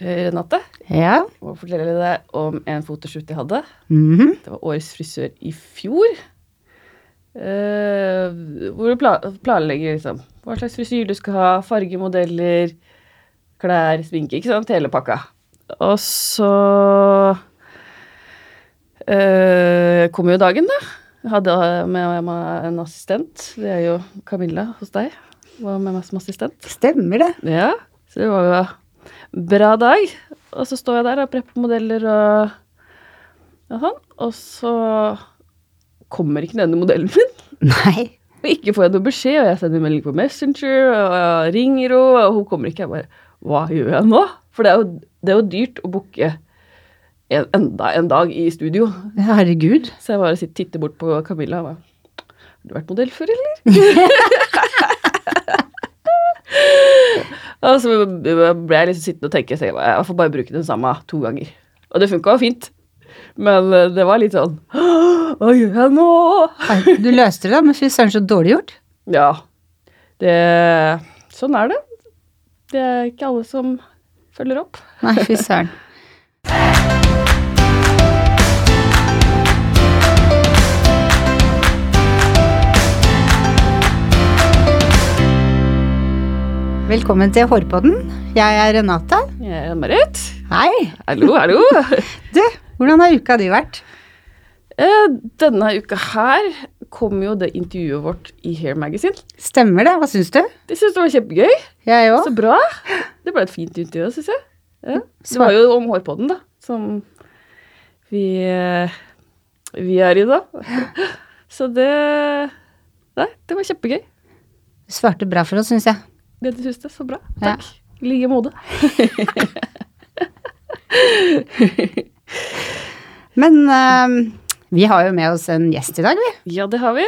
Renate, Ja. og fortelle deg om en fotoshoot jeg hadde. Mhm. Det var årets frisør i fjor. Uh, hvor du pla planlegger liksom hva slags frisyr du skal ha, fargemodeller, klær, sminke, ikke sant? Hele pakka. Og så uh, kom jo dagen, da. Jeg hadde med meg en assistent. Det er jo Camilla hos deg. Var med meg som assistent. Stemmer det. Ja, så det var jo bra dag. Og så står jeg der og prepper modeller og, og sånn. Og så kommer ikke denne modellen min. Nei. Og ikke får jeg noe beskjed, og jeg sender melding på Messenger, og jeg ringer henne, og hun kommer ikke. Jeg bare Hva gjør jeg nå? For det er jo, det er jo dyrt å booke en, enda en dag i studio. Herregud. Så jeg bare sitter, titter bort på Camilla og bare Har du vært modell før, eller? og så ble jeg liksom sittende og tenke, jeg, jeg får bare bruke den samme to ganger. Og det funka fint. Men eh, det var litt sånn Hva gjør jeg nå? Du løste det, da, men fy søren, så dårlig gjort. Ja. Det Sånn er det. Det er ikke alle som følger opp. Nei, fy søren. Velkommen til Hårpodden. Jeg er Renate. Jeg er Marit. Hei. Hallo, hallo. Du, hvordan har uka di vært? Eh, Denne uka her kom jo det intervjuet vårt i Hair Magazine. Stemmer det? Hva syns du? Det syns det var kjempegøy. Jeg Så bra. Det ble et fint intervju, syns jeg. Ja. Det var jo om hårpodden, da, som vi, eh, vi er i da. Så det Nei, det var kjempegøy. Du svarte bra for oss, syns jeg. Det du syns det. Så bra. Takk. I like måte. Men uh, vi har jo med oss en gjest i dag, vi. Ja, det har vi.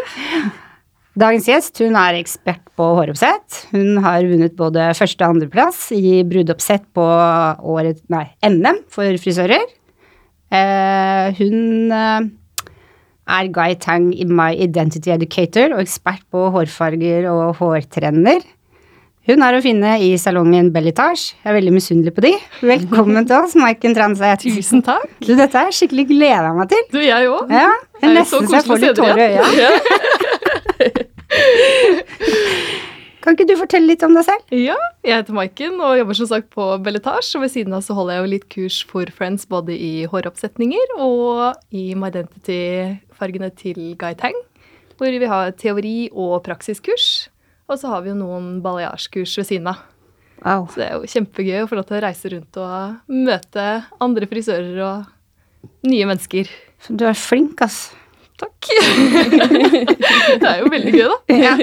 Dagens gjest hun er ekspert på håroppsett. Hun har vunnet både første- og andreplass i brudeoppsett på året, nei, NM for frisører. Uh, hun uh, er Guy Tang i My Identity Educator og ekspert på hårfarger og hårtrender. Hun er å finne i salongen Bellitage. Jeg er veldig misunnelig på de. Velkommen til oss, Maiken Transeth. Tusen takk. Du, dette er skikkelig gleder jeg meg til. Du, jeg òg. Ja, det er nesten så jeg får litt tårer i øya. Kan ikke du fortelle litt om deg selv? Ja, jeg heter Maiken og jobber som sagt på Belletage. Og ved siden av så holder jeg jo litt kurs for Friends både i håroppsetninger og i My Identity-fargene til Guy Tang. Hvor vi har teori- og praksiskurs. Og så har vi jo noen balayage-kurs ved siden av. Wow. Så det er jo kjempegøy å få lov til å reise rundt og møte andre frisører og nye mennesker. Du er flink, ass. Takk. det er jo veldig gøy, da. Ja.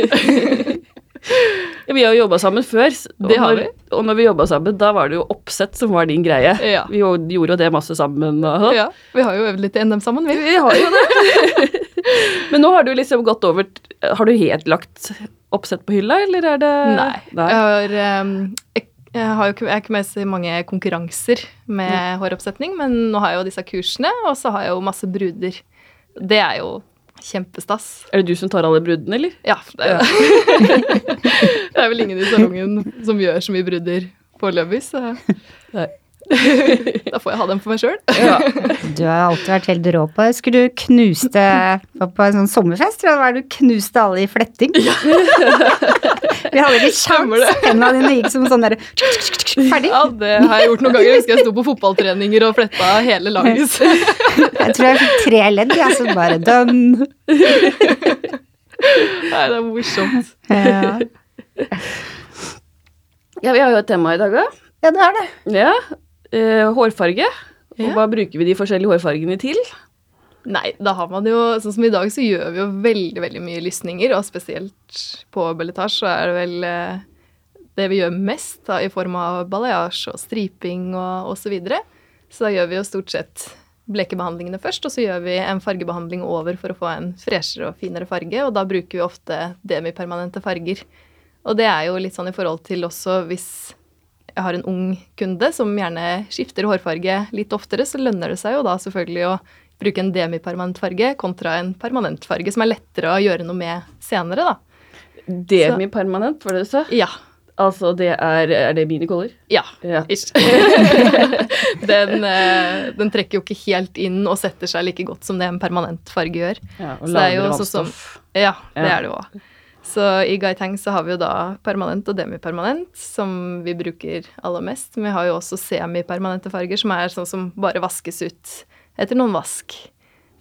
Ja, vi har jo jobba sammen før. og Det har når- vi. Og når vi jobba sammen, da var det jo oppsett som var din greie. Ja. Vi jo- gjorde jo det masse sammen. Og, sånn. Ja, vi har jo øvd litt i NM sammen, vi. Vi har jo det. Men nå har du liksom gått over Har du helt lagt oppsett på hylla, eller er det Nei. Jeg, har, ehm, jeg, jeg, har jo jeg er ikke med i mange konkurranser med håroppsetning, men nå har jeg jo disse kursene, og så har jeg jo masse bruder. Det er jo kjempestas. Er det du som tar alle brudene, eller? Ja, det er det er vel ingen i salongen som gjør så mye bruder foreløpig, så Nei. da får jeg ha dem for meg sjøl. Du har alltid vært helt rå på det. Skulle du knuste på en sånn sommerfest, tror jeg det var du knuste alle i fletting. Vi hadde ikke kjangs. Hendene dine gikk som sånn derre ferdig. Ja, det har jeg gjort noen ganger. Jeg husker jeg sto på fotballtreninger og fletta hele laget. Jeg tror jeg fikk tre ledd, jeg, så bare dønn. Nei, det er morsomt. Ja. Ja, vi har jo et tema i dag òg. ja, det er det. Ja. Eh, hårfarge. Og Ja. hva bruker vi de forskjellige hårfargene til? Nei, da har man jo Sånn som i dag, så gjør vi jo veldig veldig mye lysninger, og spesielt på belletasje så er det vel eh, det vi gjør mest da, i form av balayage og striping og osv. Så, videre. så da gjør vi jo stort sett blekebehandlingene først, og så gjør vi en fargebehandling over for å få en freshere og finere farge, og da bruker vi ofte demipermanente farger. Og det er jo litt sånn i forhold til også hvis jeg har en ung kunde som gjerne skifter hårfarge litt oftere, så lønner det seg jo da selvfølgelig å bruke en demipermanent farge kontra en permanent farge, som er lettere å gjøre noe med senere, da. Demipermanent, var det du sa? Ja. Altså, det er Er det minicolor? Ja. Ja. Ish. den, eh, den trekker jo ikke helt inn og setter seg like godt som det en permanent farge gjør. ja og Så det er jo sånn som- vannstoff. Ja, det Ja. er det òg. Så i Gaitang så har vi jo da permanent og demipermanent, som vi bruker aller mest. Men vi har jo også semipermanente farger, som er sånn som bare vaskes ut etter noen vask.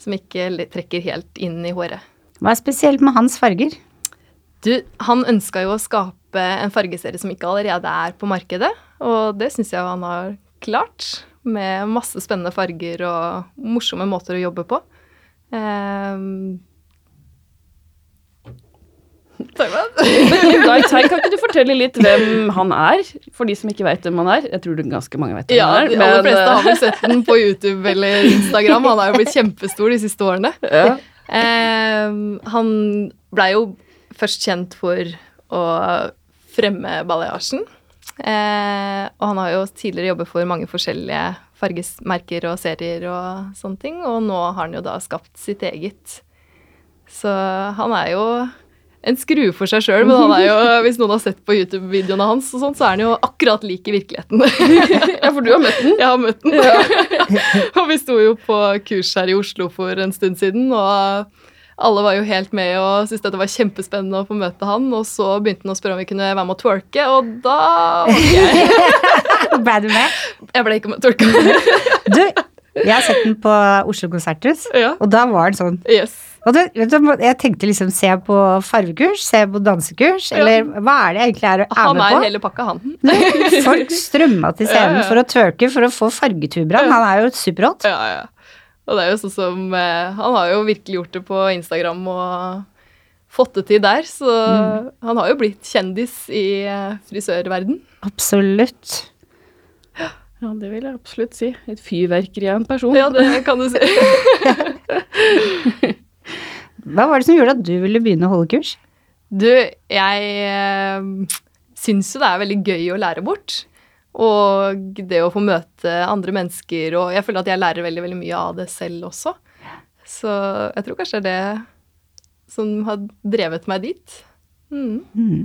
Som ikke trekker helt inn i håret. Hva er spesielt med hans farger? Du, han ønska jo å skape en fargeserie som ikke allerede er på markedet, og det syns jeg han har klart. Med masse spennende farger og morsomme måter å jobbe på. Um, Guy kan ikke du fortelle litt hvem han er, for de som ikke vet hvem han er? Jeg tror ganske mange vet hvem Ja, han er. Ja, de aller fleste eh, har vel sett den på YouTube eller Instagram. Han har jo blitt kjempestor de siste årene. ja. Eh, han blei jo først kjent for å fremme balayasjen. Eh, og han har jo tidligere jobbet for mange forskjellige fargesmerker og serier og sånne ting, og nå har han jo da skapt sitt eget. Så han er jo en skrue for seg sjøl, men han jo, hvis noen har sett på YouTube-videoene hans, og sånt, så er han jo akkurat lik i virkeligheten. ja, for du har møtt den. Jeg har møtt den. og vi sto jo på kurs her i Oslo for en stund siden, og alle var jo helt med og syntes det var kjempespennende å få møte han. Og så begynte han å spørre om vi kunne være med å twerke, og da Ble du med? Jeg ble ikke med å twerke. Du, jeg har sett den på Oslo Konserthus, ja. og da var den sånn. Yes. Og du, vet du, jeg tenkte liksom se på farvekurs, se på dansekurs, Ja. eller hva er det jeg egentlig er, er Han med er hele pakka, han. Folk strømma til scenen Ja, ja. for å twerke, for å få fargetuber. Han er jo superhot. Ja, ja. Og det er jo sånn som eh, Han har jo virkelig gjort det på Instagram og fått det til der, så han har jo blitt kjendis i eh, frisørverden. Absolutt. Ja, det vil jeg absolutt si. Et fyrverkeri av en person. Ja, det kan du si. Hva var det som gjorde at du ville begynne å holde kurs? Du, jeg øh, syns jo det er veldig gøy å lære bort. Og det å få møte andre mennesker, og jeg føler at jeg lærer veldig, veldig mye av det selv også. Så jeg tror kanskje det er det som har drevet meg dit. Mm. Mm.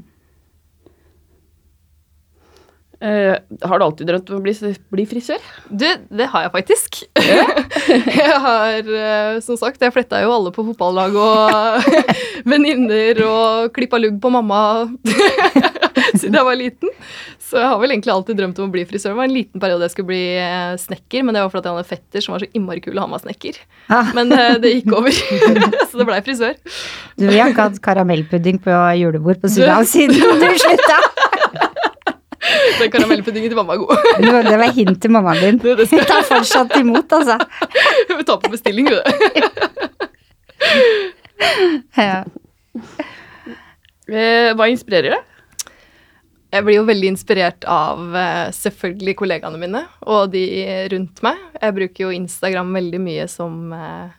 Eh, har du alltid drømt om å bli, bli frisør? Du, det har jeg faktisk. jeg har, uh, som sagt, jeg fletta jo alle på fotballag og venninner og klippa lugg på mamma siden jeg var liten. Så jeg har vel egentlig alltid drømt om å bli frisør. Det var en liten periode jeg skulle bli eh, snekker, men det var fordi jeg hadde en fetter som var så innmari kul, og han var snekker. Ah, Men det gikk over, så det blei frisør. du, vi har ikke hatt karamellpudding på julebord på Sudan siden du slutta. Den karamellpuddingen til mamma er god. Det var- det hint til mammaen din. Du, det skal Ta fortsatt imot, altså. vi tar på bestilling, du. Ja. Eh, hva inspirerer deg? Jeg blir jo veldig inspirert av eh, selvfølgelig kollegaene mine og de rundt meg. Jeg bruker jo Instagram veldig mye som eh,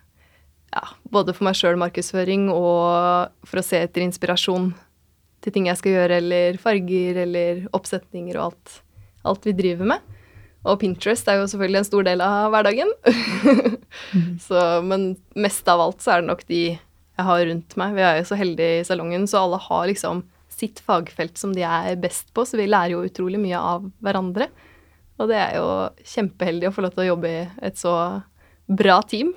ja, både for meg sjøl markedsføring og for å se etter inspirasjon til ting jeg skal gjøre, eller farger eller oppsetninger og alt, alt vi driver med. Og Pinterest er jo selvfølgelig en stor del av hverdagen. så, men mest av alt så er det nok de jeg har rundt meg. Vi er jo så heldige i salongen, så alle har liksom sitt fagfelt som de er best på, så vi lærer jo utrolig mye av hverandre. Og det er jo kjempeheldig å få lov til å jobbe i et så bra team.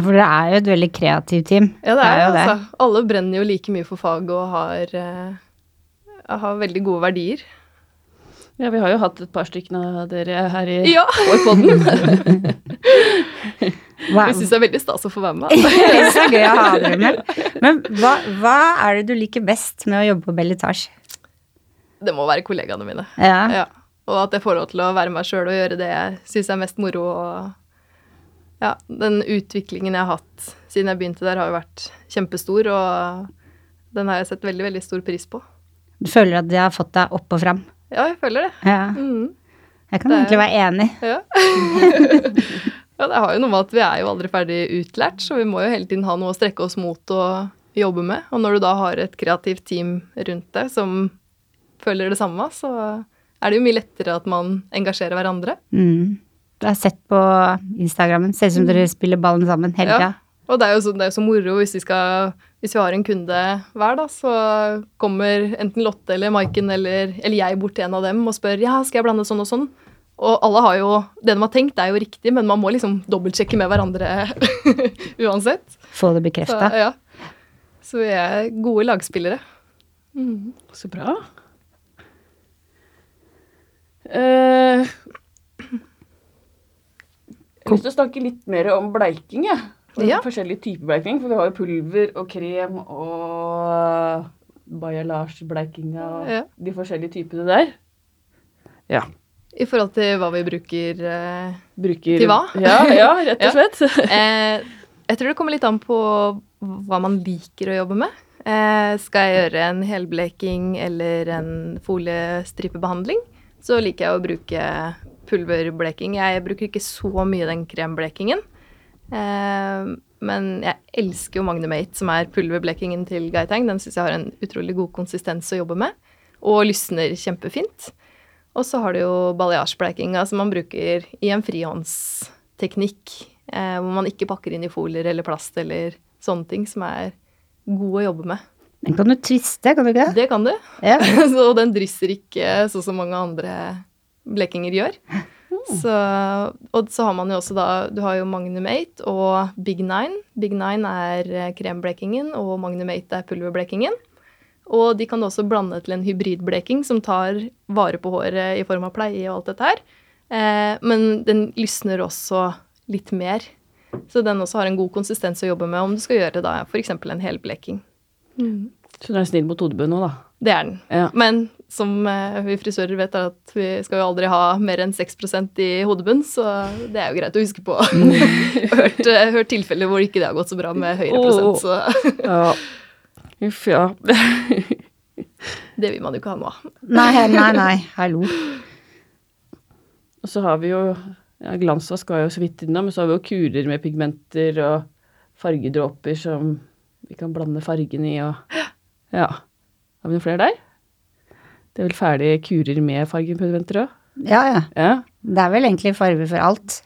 For det er jo et veldig kreativt team. Ja, det er, jo jo det. Altså. Alle brenner jo like mye for faget og har, uh, har veldig gode verdier. Ja, vi har jo hatt et par stykker av dere her i Ja! vår podden. Jeg syns det er veldig stas å få være med. det så gøy å ha dere med. Men hva, hva er det du liker best med å jobbe på Belletage? Det må være kollegaene mine. Ja. Ja. Og at jeg får lov til å være meg sjøl og gjøre det jeg syns er mest moro. Og ja, den utviklingen jeg har hatt siden jeg begynte der, har jo vært kjempestor, og den har jeg sett veldig, veldig stor pris på. Du føler at de har fått deg opp og fram? Ja, jeg føler det. Ja. Mm. Jeg kan Det egentlig være enig. Ja. ja, det har jo noe med at vi er jo aldri ferdig utlært, så vi må jo hele tiden ha noe å strekke oss mot og jobbe med. Og når du da har et kreativt team rundt deg som føler det samme, så er det jo mye lettere at man engasjerer hverandre. Mm. Du har sett på Instagrammen. Ser ut som dere spiller ballen sammen hele Ja. Og det er jo så, det er så moro hvis vi, skal, hvis vi har en kunde hver, da, så kommer enten Lotte eller Maiken eller, eller jeg bort til en av dem og spør ja, skal jeg blande sånn og sånn. Og alle har jo, Det de har tenkt, er jo riktig, men man må liksom dobbeltsjekke med hverandre uansett. Få det Så, bekrefta. ja. så vi er gode lagspillere. Så bra. Eh, jeg har lyst til å snakke litt mer om bleiking. Ja. Ja. Forskjellige typer bleiking. For vi har jo pulver og krem og bajalage-bleikinga og Ja. de forskjellige typene der. Ja. I forhold til hva vi bruker eh, Bruker Til hva? Ja, ja rett og slett. eh, Jeg tror det kommer litt an på hva man liker å jobbe med. Eh, skal jeg gjøre en helbleking eller en foliestripebehandling, så liker jeg å bruke pulverbleking. Jeg bruker ikke så mye den kremblekingen. Eh, men jeg elsker jo Magnumate, som er pulverblekingen til Gaitang. Den syns jeg har en utrolig god konsistens å jobbe med, og lysner kjempefint. Og så har du jo balayage-bleikinga, som man bruker i en frihåndsteknikk, eh, hvor man ikke pakker inn i folier eller plast eller sånne ting, som er god å jobbe med. Den kan du twiste, kan du ikke det? Det kan du. Ja. så den drysser ikke sånn som mange andre blekinger gjør. Så, og så har man jo også da Du har jo Magnum 8 og Big Nine. Big Nine er eh, kremblekingen, og Magnum 8 er pulverblekingen. Og de kan du også blande til en hybridbleking som tar vare på håret i form av pleie og alt dette her. Eh, men den lysner også litt mer. Så den også har en god konsistens å jobbe med om du skal gjøre da f.eks. en helbleking. Så den er snill mot hodebunnen òg, da. Det er den. Ja. Men som eh, vi frisører vet, er at vi skal jo aldri ha mer enn 6% i hodebunn, så det er jo greit å huske på. hørt, eh, hørt tilfeller hvor ikke det har gått så bra med høyere prosent, så Ja. Uff, ja. det vil man jo ikke ha nå. Nei, nei, nei. Hallo. Og så har vi jo ja, Glansvask var jo så vidt innom, men så har vi jo kurer med pigmenter og fargedråper som vi kan blande fargene i og Ja. Har vi noen flere der? Det er vel ferdige kurer med fargepigmenter òg? Ja, ja. Ja. Det er vel egentlig farge for alt.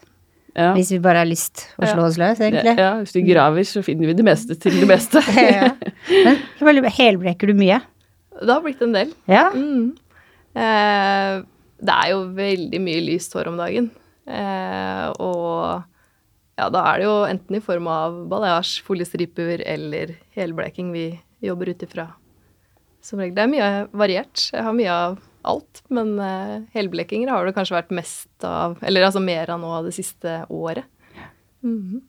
Ja. Hvis vi bare har lyst å slå oss løs, egentlig. ja. Hvis vi graver, så finner vi det meste til det beste. Ja. Men helbleker du mye. Det har blitt en del. Ja. Mm. Eh, det er jo veldig mye lyst hår om dagen. Eh, og ja, da er det jo enten i form av balayage, foliestriper eller helbleking vi jobber ut ifra. Som regel. Det er mye variert. Jeg har mye av alt, men uh, helblekinger har det kanskje vært mest av Eller altså mer av nå det siste året. Mhm.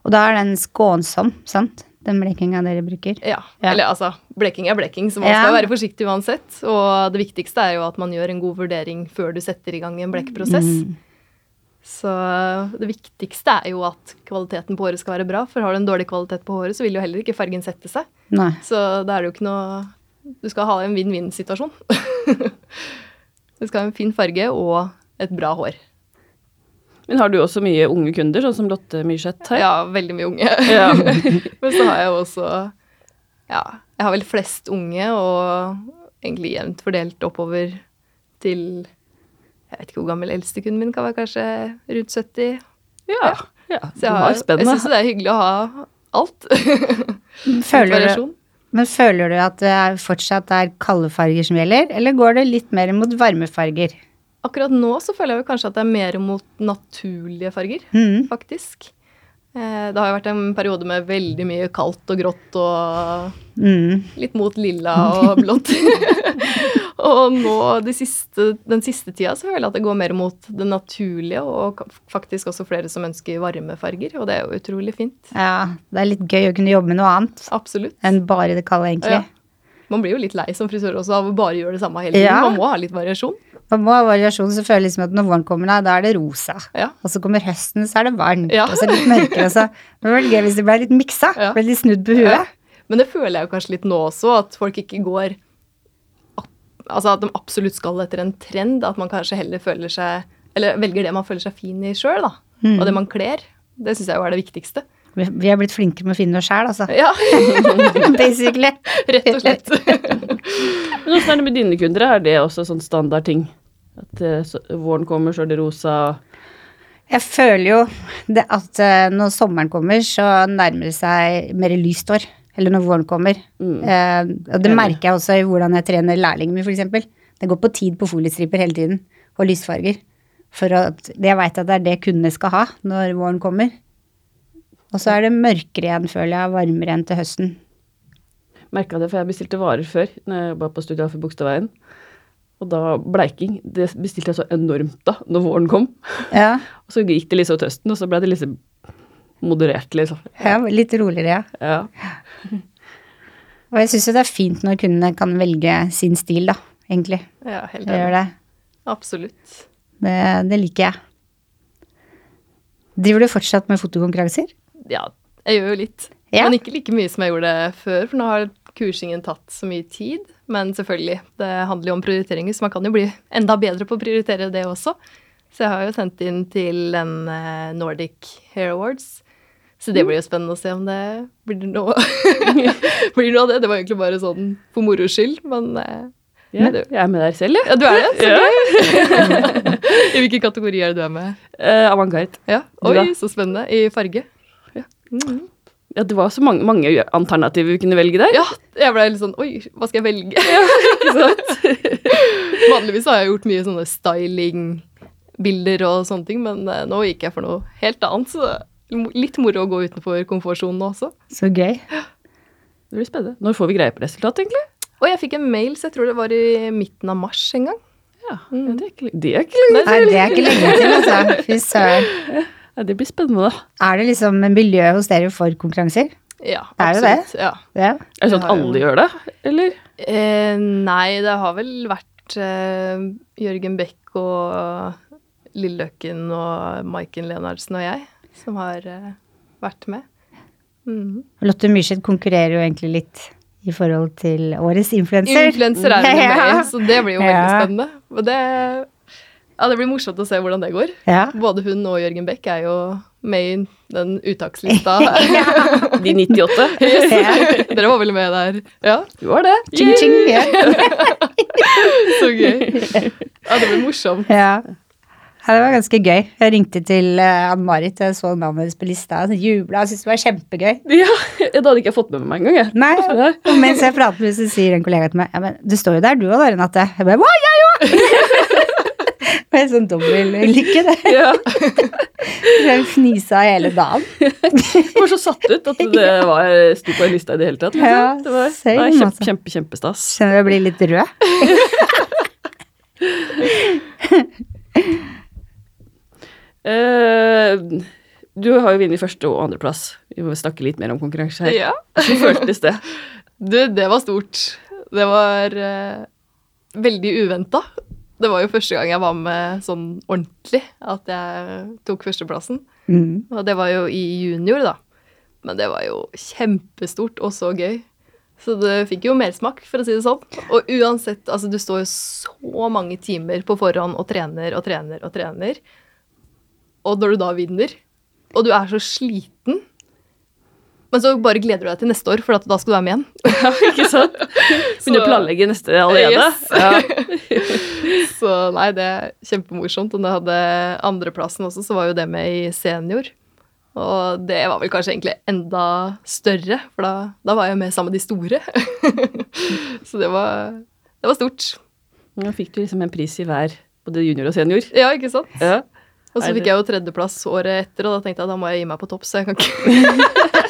Og da er den skånsom, sant? Den blekinga dere bruker. Ja. Ja. Eller altså, bleking er bleking, så man Ja. skal være forsiktig uansett. Og det viktigste er jo at man gjør en god vurdering før du setter i gang en blekkprosess. Mm. Så det viktigste er jo at kvaliteten på håret skal være bra. For har du en dårlig kvalitet på håret, så vil jo heller ikke fargen sette seg. Nei. Så da er det jo ikke noe Du skal ha en vinn-vinn-situasjon. du skal ha en fin farge og et bra hår. Men har du også mye unge kunder, sånn som Lotte Myrseth her? Ja, veldig mye unge. Ja. Men så har jeg også Ja, jeg har vel flest unge, og egentlig jevnt fordelt oppover til Jeg vet ikke hvor gammel eldstekunden min kan være, kanskje rundt 70. Ja. ja. Så Det jeg, har, jeg syns det er hyggelig å ha alt. Føler du. Men føler du at det er fortsatt er kalde farger som gjelder, eller går det litt mer mot varme farger? Akkurat nå så føler jeg kanskje at det er mer mot naturlige farger, mm. faktisk. Eh, Det har jo vært en periode med veldig mye kaldt og grått og Mm. litt mot lilla og blått. og nå de siste, den siste tida så føler jeg at det går mer mot det naturlige, og faktisk også flere som ønsker varme farger, og det er jo utrolig fint. Ja, det er litt gøy å kunne jobbe med noe annet Absolutt. enn bare det kalde, egentlig. Ja. Man blir jo litt lei som frisør også av å bare gjøre det samme hele tiden. Ja. Man må ha litt variasjon. Man må ha variasjon, så føler jeg liksom at når våren kommer, da, er det rosa. Ja. Og så kommer høsten, så er det varmt, Ja. og så litt mørkere. og så- Det var gøy hvis det ble litt miksa. Ja. Ble litt snudd på huet. Men det føler jeg jo kanskje litt nå også, at folk ikke går Altså at de absolutt skal etter en trend, at man kanskje heller føler seg Eller velger det man føler seg fin i sjøl, da. Mm. Og det man kler. Det syns jeg jo er det viktigste. Vi er har blitt flinkere med å finne oss sjæl, altså. Ja, Basically. rett og slett. Men åssen er det med dine kunder? Er det også sånn standardting? At eh, våren kommer, så er det rosa? Jeg føler jo det at eh, når sommeren kommer, så nærmer det seg mer lyst år. Eller når våren kommer. Mm. Eh, og det merker jeg også i hvordan jeg trener lærlingen min, f.eks. Det går på tid på foliestriper hele tiden, og lysfarger. For at jeg veit at det er det kundene skal ha når våren kommer. Og så er det mørkere igjen, føler jeg, varmere enn til høsten. Merka det, for jeg bestilte varer før når jeg var på studiet for Bogstadveien. Og da bleiking Det bestilte jeg så enormt da, når våren kom. Ja, Og så gikk det liksom til høsten, og så ble det liksom moderert, liksom. ja litt roligere, ja. Ja. Og jeg syns jo det er fint når kundene kan velge sin stil, da, egentlig. Ja, helt enig. det. Absolutt. Det, det liker jeg. Driver du fortsatt med fotokonkurranser? Ja, jeg gjør jo litt. Ja. Men ikke like mye som jeg gjorde før, for nå har kursingen tatt så mye tid. Men selvfølgelig, det handler jo om prioriteringer, så man kan jo bli enda bedre på å prioritere det også. Så jeg har jo sendt inn til en eh, Nordic Hair Awards. Så det blir jo spennende å se om det blir noe, blir noe av det. Det var egentlig bare sånn for moro skyld, men ja, Ja, jeg er med der selv, jeg. ja, du er det. Så Ja. gøy. I hvilken kategori er det du er med? Uh, Avantgarde. Ja, Oi, så spennende. I farge. Ja. Mhm. Ja, det var så mange, mange alternativer vi kunne velge der. Ja, jeg ble litt sånn Oi, hva skal jeg velge? Vanligvis har jeg gjort mye sånne stylingbilder og sånne ting, men eh, nå gikk jeg for noe helt annet. Så litt moro å gå utenfor komfortsonen også. Så gøy. Det blir spennende. Når får vi greie på resultatet, egentlig? Og jeg fikk en mail, så jeg tror det var i midten av mars en gang. Ja, Mm. det, er ikke, det er ikke lenge. Nei, det er ikke lenge til, altså. Fy søren. Ja, det blir spennende, da. Er det liksom miljø hos dere for konkurranser? Ja, Det er det. absolutt. Ja. Ja. Er det sånn at Det alle gjør det, eller? Eh, nei, det har vel vært eh, Jørgen Beck og Lilleløkken og Maiken Leonardsen og jeg som har eh, vært med. Mm. Lotte Myrseth konkurrerer jo egentlig litt i forhold til årets influenser. Influenser er vi med i, så det blir jo veldig Ja. spennende. Og det, ja, det blir morsomt å se hvordan det går. Ja. Både hun og Jørgen Beck er jo med i den uttakslista. De 98? Yes. Dere var vel med der? Ja, Du var det. Ching, ching. yeah. så gøy. Ja, det blir morsomt. ja. Ja, det var ganske gøy. Jeg ringte til uh, Ann-Marit, jeg så navnet hennes på lista, og jubla og syntes det var kjempegøy. Ja, det hadde ikke jeg fått med meg engang, jeg. Nei, og mens jeg prater med henne, så sier en kollega til meg ja, men du står jo der du òg, da, Renate. Jeg bare hva, jeg! Det var en sånn dobbeltlykke, det. Ja. Jeg fnisa hele dagen. Du var så satt ut at det var, sto på en lista i det hele tatt. Liksom. Ja, det var same, nei, kjempe, altså. kjempe, kjempestas. Kjenner jeg blir litt rød. uh, du har jo vunnet første- og andreplass. Vi må snakke litt mer om konkurranse her. Ja. Hvordan føltes det? Du, det var stort. Det var uh, veldig uventa. Det var jo første gang jeg var med sånn ordentlig, at jeg tok førsteplassen. Mm. Og det var jo i junior, da. Men det var jo kjempestort og så gøy. Så det fikk jo mersmak, for å si det sånn. Og uansett, altså du står jo så mange timer på forhånd og trener og trener og trener. Og når du da vinner, og du er så sliten Men så bare gleder du deg til neste år, for at da skal du være med igjen. Ja, ikke sant? Begynner å planlegge neste allerede. Yes. Ja. Så nei, det er kjempemorsomt. Og da hadde andreplassen også, så var jo det med i senior. Og det var vel kanskje egentlig enda større, for da, da var jeg med sammen med de store. så det var, det var stort. Nå fikk du liksom en pris i hver, både junior og senior. Ja, ikke sant? Ja. Og så fikk jeg jo tredjeplass året etter, og da tenkte jeg da må jeg gi meg på topp, så jeg kan ikke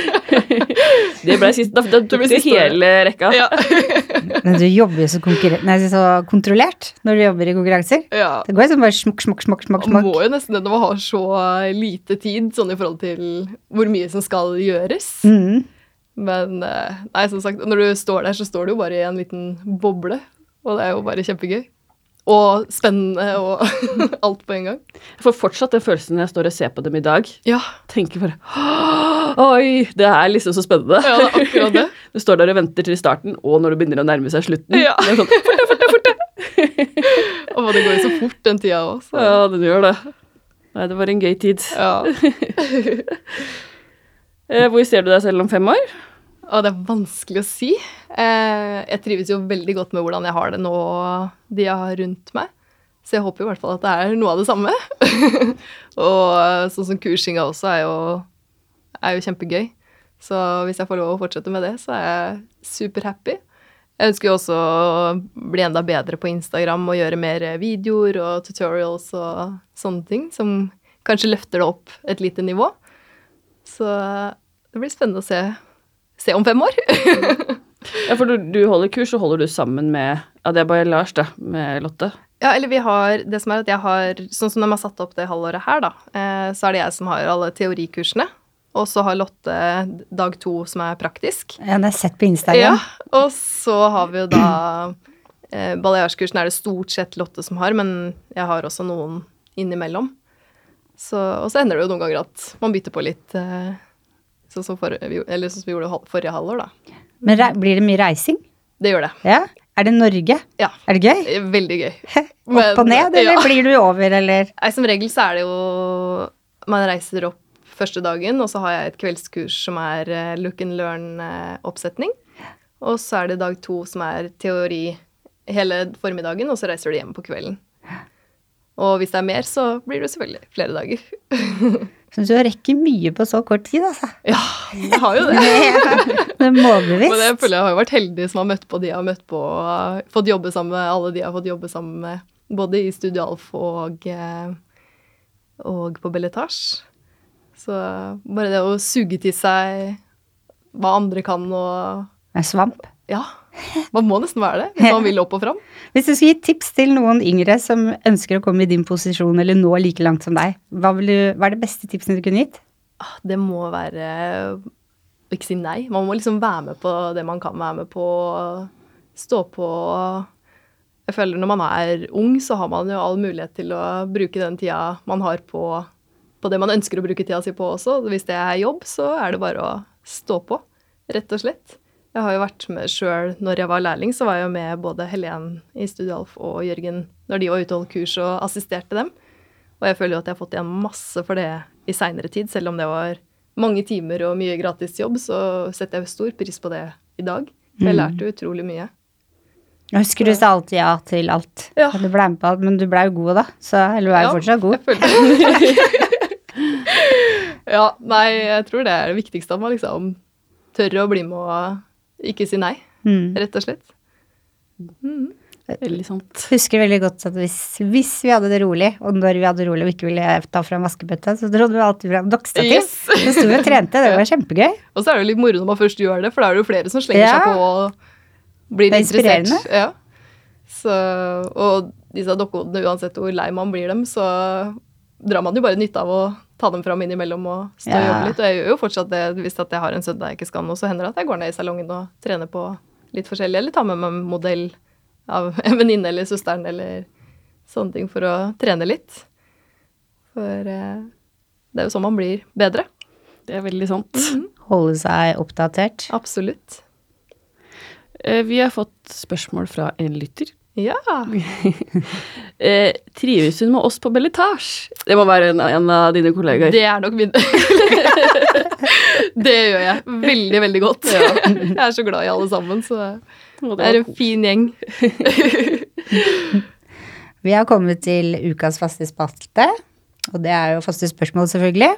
Det ble sist, da, da tok du hele rekka. Ja. Men du jobber jo så, nei, så kontrollert når du jobber i konkurranser. ja. Det går jo sånn bare smukk, smukk, smukk, smukk. Man må jo nesten det når man har så lite tid, sånn i forhold til hvor mye som skal gjøres. Mm. Men eh, nei, som sagt, når du står der, så står du jo bare i en liten boble. Og det er jo bare kjempegøy. Og spennende og alt på en gang. Jeg får fortsatt den følelsen når jeg står og ser på dem i dag. Ja, Tenker bare Oi, det er liksom så spennende. ja det er akkurat det. Du står der og venter til starten, og når det begynner å nærme seg slutten. Ja. Det er sånn, Og det går jo så fort den tida òg. ja, den gjør det. Nei, det var en gøy tid. Ja. Eh, hvor ser du deg selv om fem år? Og det er vanskelig å si. Eh, jeg trives jo veldig godt med hvordan jeg har det nå, de jeg har rundt meg. Så jeg håper i hvert fall at det er noe av det samme. og sånn som kursinga også er jo, er jo kjempegøy. Så hvis jeg får lov å fortsette med det, så er jeg superhappy. Jeg ønsker jo også å bli enda bedre på Instagram og gjøre mer videoer og tutorials og sånne ting som kanskje løfter det opp et lite nivå. Så det blir spennende å se, se om fem år. ja, for du, du, holder kurs, og holder du sammen med Ja, det er bare Lars, da, med Lotte? Ja, eller vi har Det som er at jeg har Sånn som de har satt opp det halvåret her, da, eh, så er det jeg som har alle teorikursene. Og så har Lotte dag to, som er praktisk. Ja, det har jeg sett på Instagram. Ja, og så har vi jo da eh, Baljasjkursen er det stort sett Lotte som har, men jeg har også noen innimellom. Så, og så ender det jo noen ganger at man bytter på litt, eh, sånn som, for, eller sånn som vi gjorde forrige halvår, da. Men blir det mye reising? Det gjør det. Ja? Er det Norge? Ja. Er det gøy? Eh, veldig gøy. Opp og ned, eller ja. blir du over, eller? Nei, som regel så er det jo Man reiser opp første dagen, og så har jeg et kveldskurs som er look and learn-oppsetning. Og så er det dag to som er teori hele formiddagen, og så reiser du hjem på kvelden. Og hvis det er mer, så blir det selvfølgelig flere dager. Syns du rekker mye på så kort tid, altså. Ja, jeg har jo det. det er målbevisst. Men jeg føler jeg har vært heldig som har møtt på de jeg har møtt på, og fått jobbe sammen med alle de jeg har fått jobbe sammen med, både i Studialf og, eh, og på Belletage. Så bare det å suge til seg hva andre kan og Med svamp? Ja. Man må nesten være det hvis man vil opp og fram. Hvis du skulle gi tips til noen yngre som ønsker å komme i din posisjon eller nå like langt som deg, hva, du, hva er det beste tipsene du kunne gitt? Ah, det må være å ikke si nei. Man må liksom være med på det man kan være med på. Stå på. Jeg føler når man er ung, så har man jo all mulighet til å bruke den tida man har på på det man ønsker å bruke tida si på også. Hvis det er jobb, så er det bare å stå på, rett og slett. Jeg har jo vært med sjøl når jeg var lærling, så var jeg jo med både Helen i Studialf og Jørgen når de var ute og holdt kurs og assisterte dem. Og jeg føler jo at jeg har fått igjen masse for det i seinere tid, selv om det var mange timer og mye gratis jobb, så setter jeg stor pris på det i dag. For jeg mm. lærte utrolig mye. Jeg husker du sa alltid ja til alt. Ja. Du ble med på alt, men du ble jo god da, så, eller du er jo ja, fortsatt god. Jeg følte ja, nei, jeg tror det er det viktigste. At man liksom tør å bli med og ikke si nei, mm. rett og slett. Mm. Veldig sant. Jeg Husker veldig godt at hvis, hvis, vi hadde det rolig, og når vi hadde det rolig og ikke ville ta fram vaskebøtta, så dro vi alltid fram dokkestativ. Yes. Så sto vi og trente, det var kjempegøy. Og så er det jo litt moro når man først gjør det, for da er det jo flere som slenger ja. seg på og blir interessert. Ja. Så, og disse dokkehodene, uansett hvor lei man blir dem, så drar man jo bare nytte av å ta dem fram innimellom og stå og jobbe litt. Og jeg gjør jo fortsatt det hvis jeg har en søndag jeg ikke skal noe, så hender det at jeg går ned i salongen og trener på litt forskjellig, eller tar med meg en modell av en venninne eller søsteren eller sånne ting for å trene litt. For eh, det er jo sånn man blir bedre. Det er veldig sant. Mm -hmm. Holde seg oppdatert. Absolutt. Eh, vi har fått spørsmål fra en lytter. Ja. eh, trives hun med oss på Belletage? Det må være en, en, av dine kollegaer. Det er nok min. det gjør jeg veldig, veldig godt. Ja. Jeg er så glad i alle sammen, så det er en fin gjeng. Vi har kommet til ukas faste spalte, og det er jo faste spørsmål, selvfølgelig.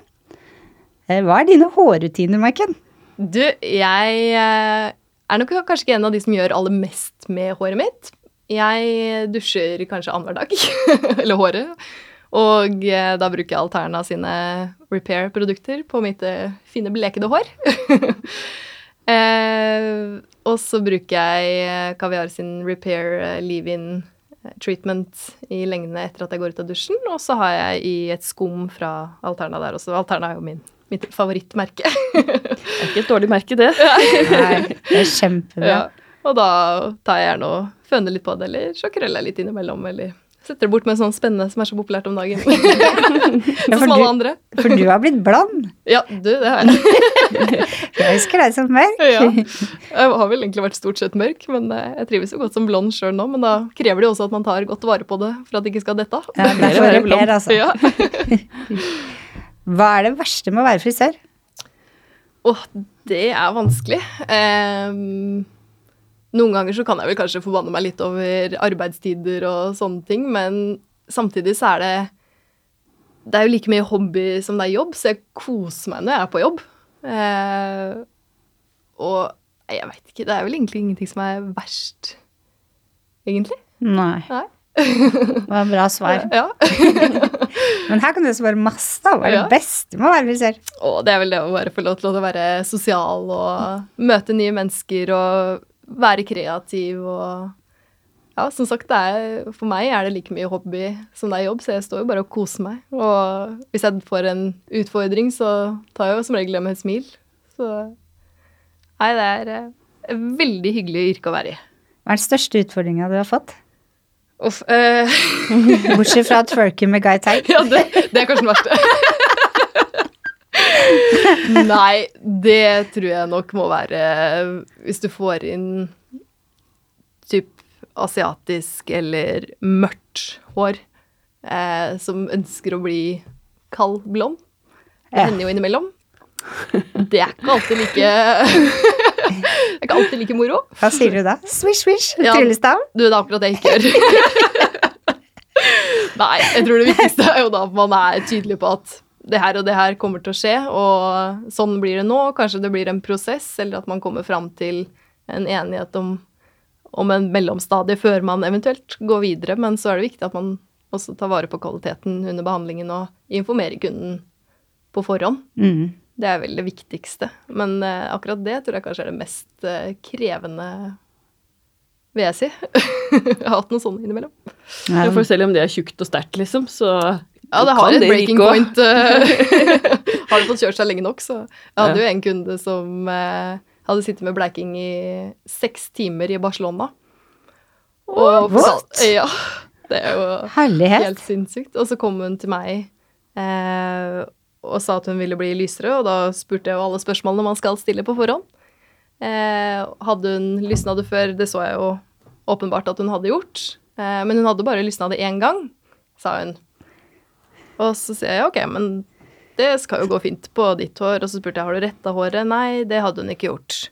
Eh, hva er dine hårrutiner, Maiken? Du, jeg eh, er nok kanskje ikke en av de som gjør aller mest med håret mitt. Jeg dusjer kanskje annenhver dag. Eller håret. Og eh, da bruker jeg Alterna sine repair-produkter på mitt eh, fine, blekede hår. eh, og så bruker jeg Kaviar sin repair eh, leave-in treatment i lengdene etter at jeg går ut av dusjen. Og så har jeg i et skum fra Alterna der også. Alterna er jo min, mitt favorittmerke. det er ikke et dårlig merke, det. Nei, det er kjempebra. Ja. Og da tar jeg gjerne og føner litt på det, eller så krøller jeg litt innimellom, eller setter det bort med sånn spennende som er så populært om dagen. ja, som alle andre. for du har blitt blond. Ja, du, det har jeg. jeg husker deg som mørk. ja. Jeg har vel egentlig vært stort sett mørk, men eh, jeg trives jo godt som blond sjøl nå. Men da krever det jo også at man tar godt vare på det for at det ikke skal dette av. Ja, derfor er repair, altså. Ja. Hva er det verste med å være frisør? Åh, oh, det er vanskelig. Um, noen ganger så kan jeg vel kanskje forbanne meg litt over arbeidstider og sånne ting, men samtidig så er det Det er jo like mye hobby som det er jobb, så jeg koser meg når jeg er på jobb. Eh, og jeg veit ikke, det er vel egentlig ingenting som er verst, egentlig. Nei. Nei. Det var bra svar. Ja. Men her kan du svare masse, da. Hva er det beste med å være frisør? Å, det er vel det å bare få lov til å være sosial og møte nye mennesker og være kreativ og Ja, som sagt, det er, for meg er det like mye hobby som det er jobb, så jeg står jo bare og koser meg. Og hvis jeg får en utfordring, så tar jeg jo som regel det med et smil. Så Nei, det er eh, et veldig hyggelig yrke å være i. Hva er den største utfordringa du har fått? Uff. eh, Bortsett fra twerking med Guy Tag. Ja, det, det er kanskje den verste. Nei, det tror jeg nok må være Hvis du får inn typ asiatisk eller mørkt hår eh, som ønsker å bli kald blond. Det hender jo innimellom. Det er ikke alltid like Det er ikke alltid like moro. Hva sier du da? Swish, swish. Ja. Tryllestav? Du, det er akkurat det jeg ikke gjør. Nei, jeg tror det viktigste er jo da at man er tydelig på at det her og det her kommer til å skje, og sånn blir det nå. Kanskje det blir en prosess, eller at man kommer fram til en enighet om, om en mellomstadie før man eventuelt går videre. Men så er det viktig at man også tar vare på kvaliteten under behandlingen og informerer kunden på forhånd. Mm. Det er vel det viktigste. Men uh, akkurat det tror jeg kanskje er det mest uh, krevende, vil jeg si. jeg har hatt noe sånt innimellom. Ja. Ja, for selv om det er tjukt og sterkt, liksom, så Ja, det har et breaking point. eh, har det fått kjørt seg lenge nok, så Jeg hadde jo en kunde som eh, hadde sittet med bleiking i seks timer i Barcelona. Og What? Ja. Det er jo Herlighet. helt sinnssykt. Og så kom hun til meg eh, og sa at hun ville bli lysere, og da spurte jeg jo alle spørsmålene man skal stille på forhånd. Eh, hadde hun lysna det før? Det så jeg jo åpenbart at hun hadde gjort. Eh, men hun hadde bare lysna det én gang, sa hun. Og så sier jeg ok, men det skal jo gå fint på ditt hår. Og så spurte jeg har du retta håret. Nei, det hadde hun ikke gjort.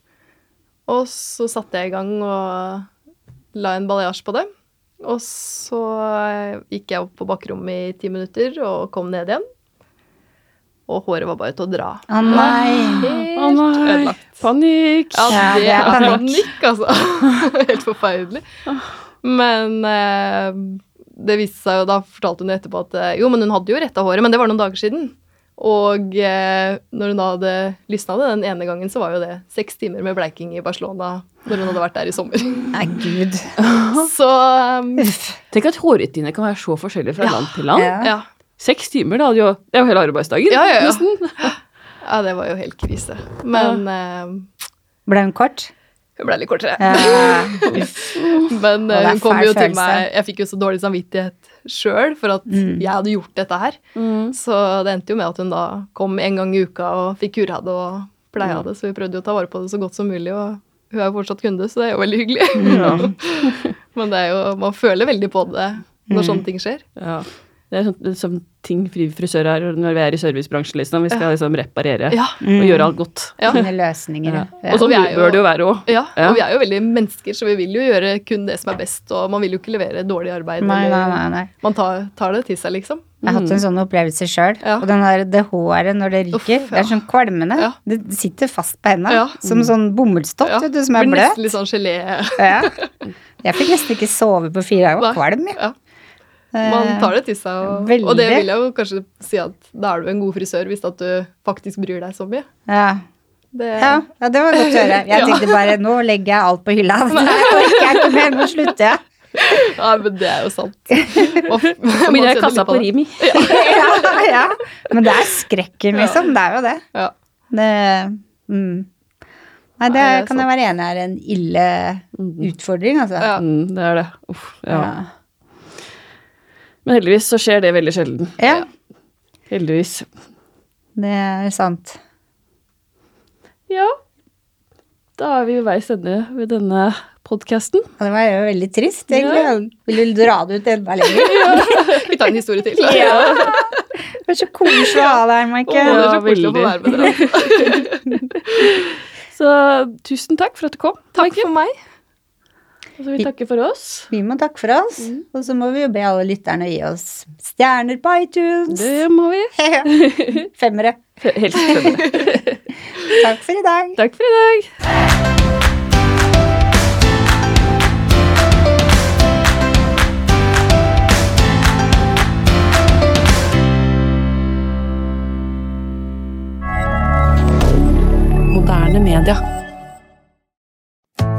Og så satte jeg i gang og la en baljasj på det. Og så eh, gikk jeg opp på bakrommet i ti minutter og kom ned igjen. Og håret var bare til å dra. Å nei. Helt oh, nei, ødelagt. panikk. Ja, det det er panikk. panikk, altså. Helt forferdelig. Men eh, det viste seg jo, da fortalte hun etterpå at eh, jo, men hun hadde jo retta håret, men det var noen dager siden. Og eh, når hun da hadde lysna det den ene gangen, så var jo det seks timer med bleiking i Barcelona når hun hadde vært der i sommer. Nei, gud. Så um, Tenk at hårrutiner kan være så forskjellige fra Ja. land til land. Ja. ja. Seks timer, da hadde jo Det er jo hele arbeidsdagen. Ja, ja, ja. nesten. ja, det var jo helt krise. Men eh, Ble hun kort? Hun ble litt kortere. Ja. Men er hun kom jo til meg Jeg fikk jo så dårlig samvittighet sjøl for at Mm. jeg hadde gjort dette her. Mm. Så det endte jo med at hun da kom en gang i uka og fikk kura det og pleia Mm. det. Så vi prøvde jo å ta vare på det så godt som mulig, og hun er jo fortsatt kunde, så det er jo veldig hyggelig. Ja. Men det er jo, man føler veldig på det når Mm. sånne ting skjer. Ja. Det er sånn, sånn ting frisører frisør er når vi er i servicebransjen, liksom. Vi skal liksom reparere Ja. og gjøre alt godt. Ja. Finne løsninger. Ja. Ja. Og sånn vi er jo- bør det jo være òg. Ja, Ja. og vi er jo veldig mennesker, så vi vil jo gjøre kun det som er best, og man vil jo ikke levere dårlig arbeid. Nei, nei, eller- nei, nei. Man tar, tar det til seg, liksom. Jeg har hatt en sånn opplevelse sjøl. Ja. Og den der, det håret når det ryker, Uff, det er sånn kvalmende. Ja. Det sitter fast på hendene. Ja. Som sånn bomullstott Ja, vet du, som er Blir bløt. nesten litt sånn gelé. Ja. Jeg fikk nesten ikke sove på fire dager. Jeg var kvalm, jeg. Ja. Man tar det til seg, og, og det vil jeg jo kanskje si at da er du en god frisør hvis at du faktisk bryr deg så mye. Ja. Det, Ja, ja, det var godt å høre. Jeg tenkte bare nå legger jeg alt på hylla. Jeg ikke mer, nå slutter jeg. Ja, men det er jo sant. Og, Så mye man er kassa på. Rimi. Ja, ja. Men det er skrekken, liksom. Det er jo det. Ja. det mm. Nei, det kan jeg være enig i er en ille utfordring, altså. Ja. Mm, det er det. Uff, ja. Ja. Men heldigvis så skjer det veldig sjelden. ja, Heldigvis. det er sant. Ja. Da er vi ved veis ende ved denne podkasten. Ja, det var jo veldig trist, egentlig. Vil du dra det ut enda lenger? Vi tar en historie til. Ja. Det er så koselig å ha deg her, Å, Maike. det er så Ja, koselig å få være med dere. Så tusen takk for at du kom. Takk Michael. for meg. Og så vil vi takke for oss. Vi må takke for oss, og så må vi jo be alle lytterne gi oss stjerner på iTunes. Det må vi. Femmere. Helst femmere. Takk for i dag. Takk for i dag. Moderne media.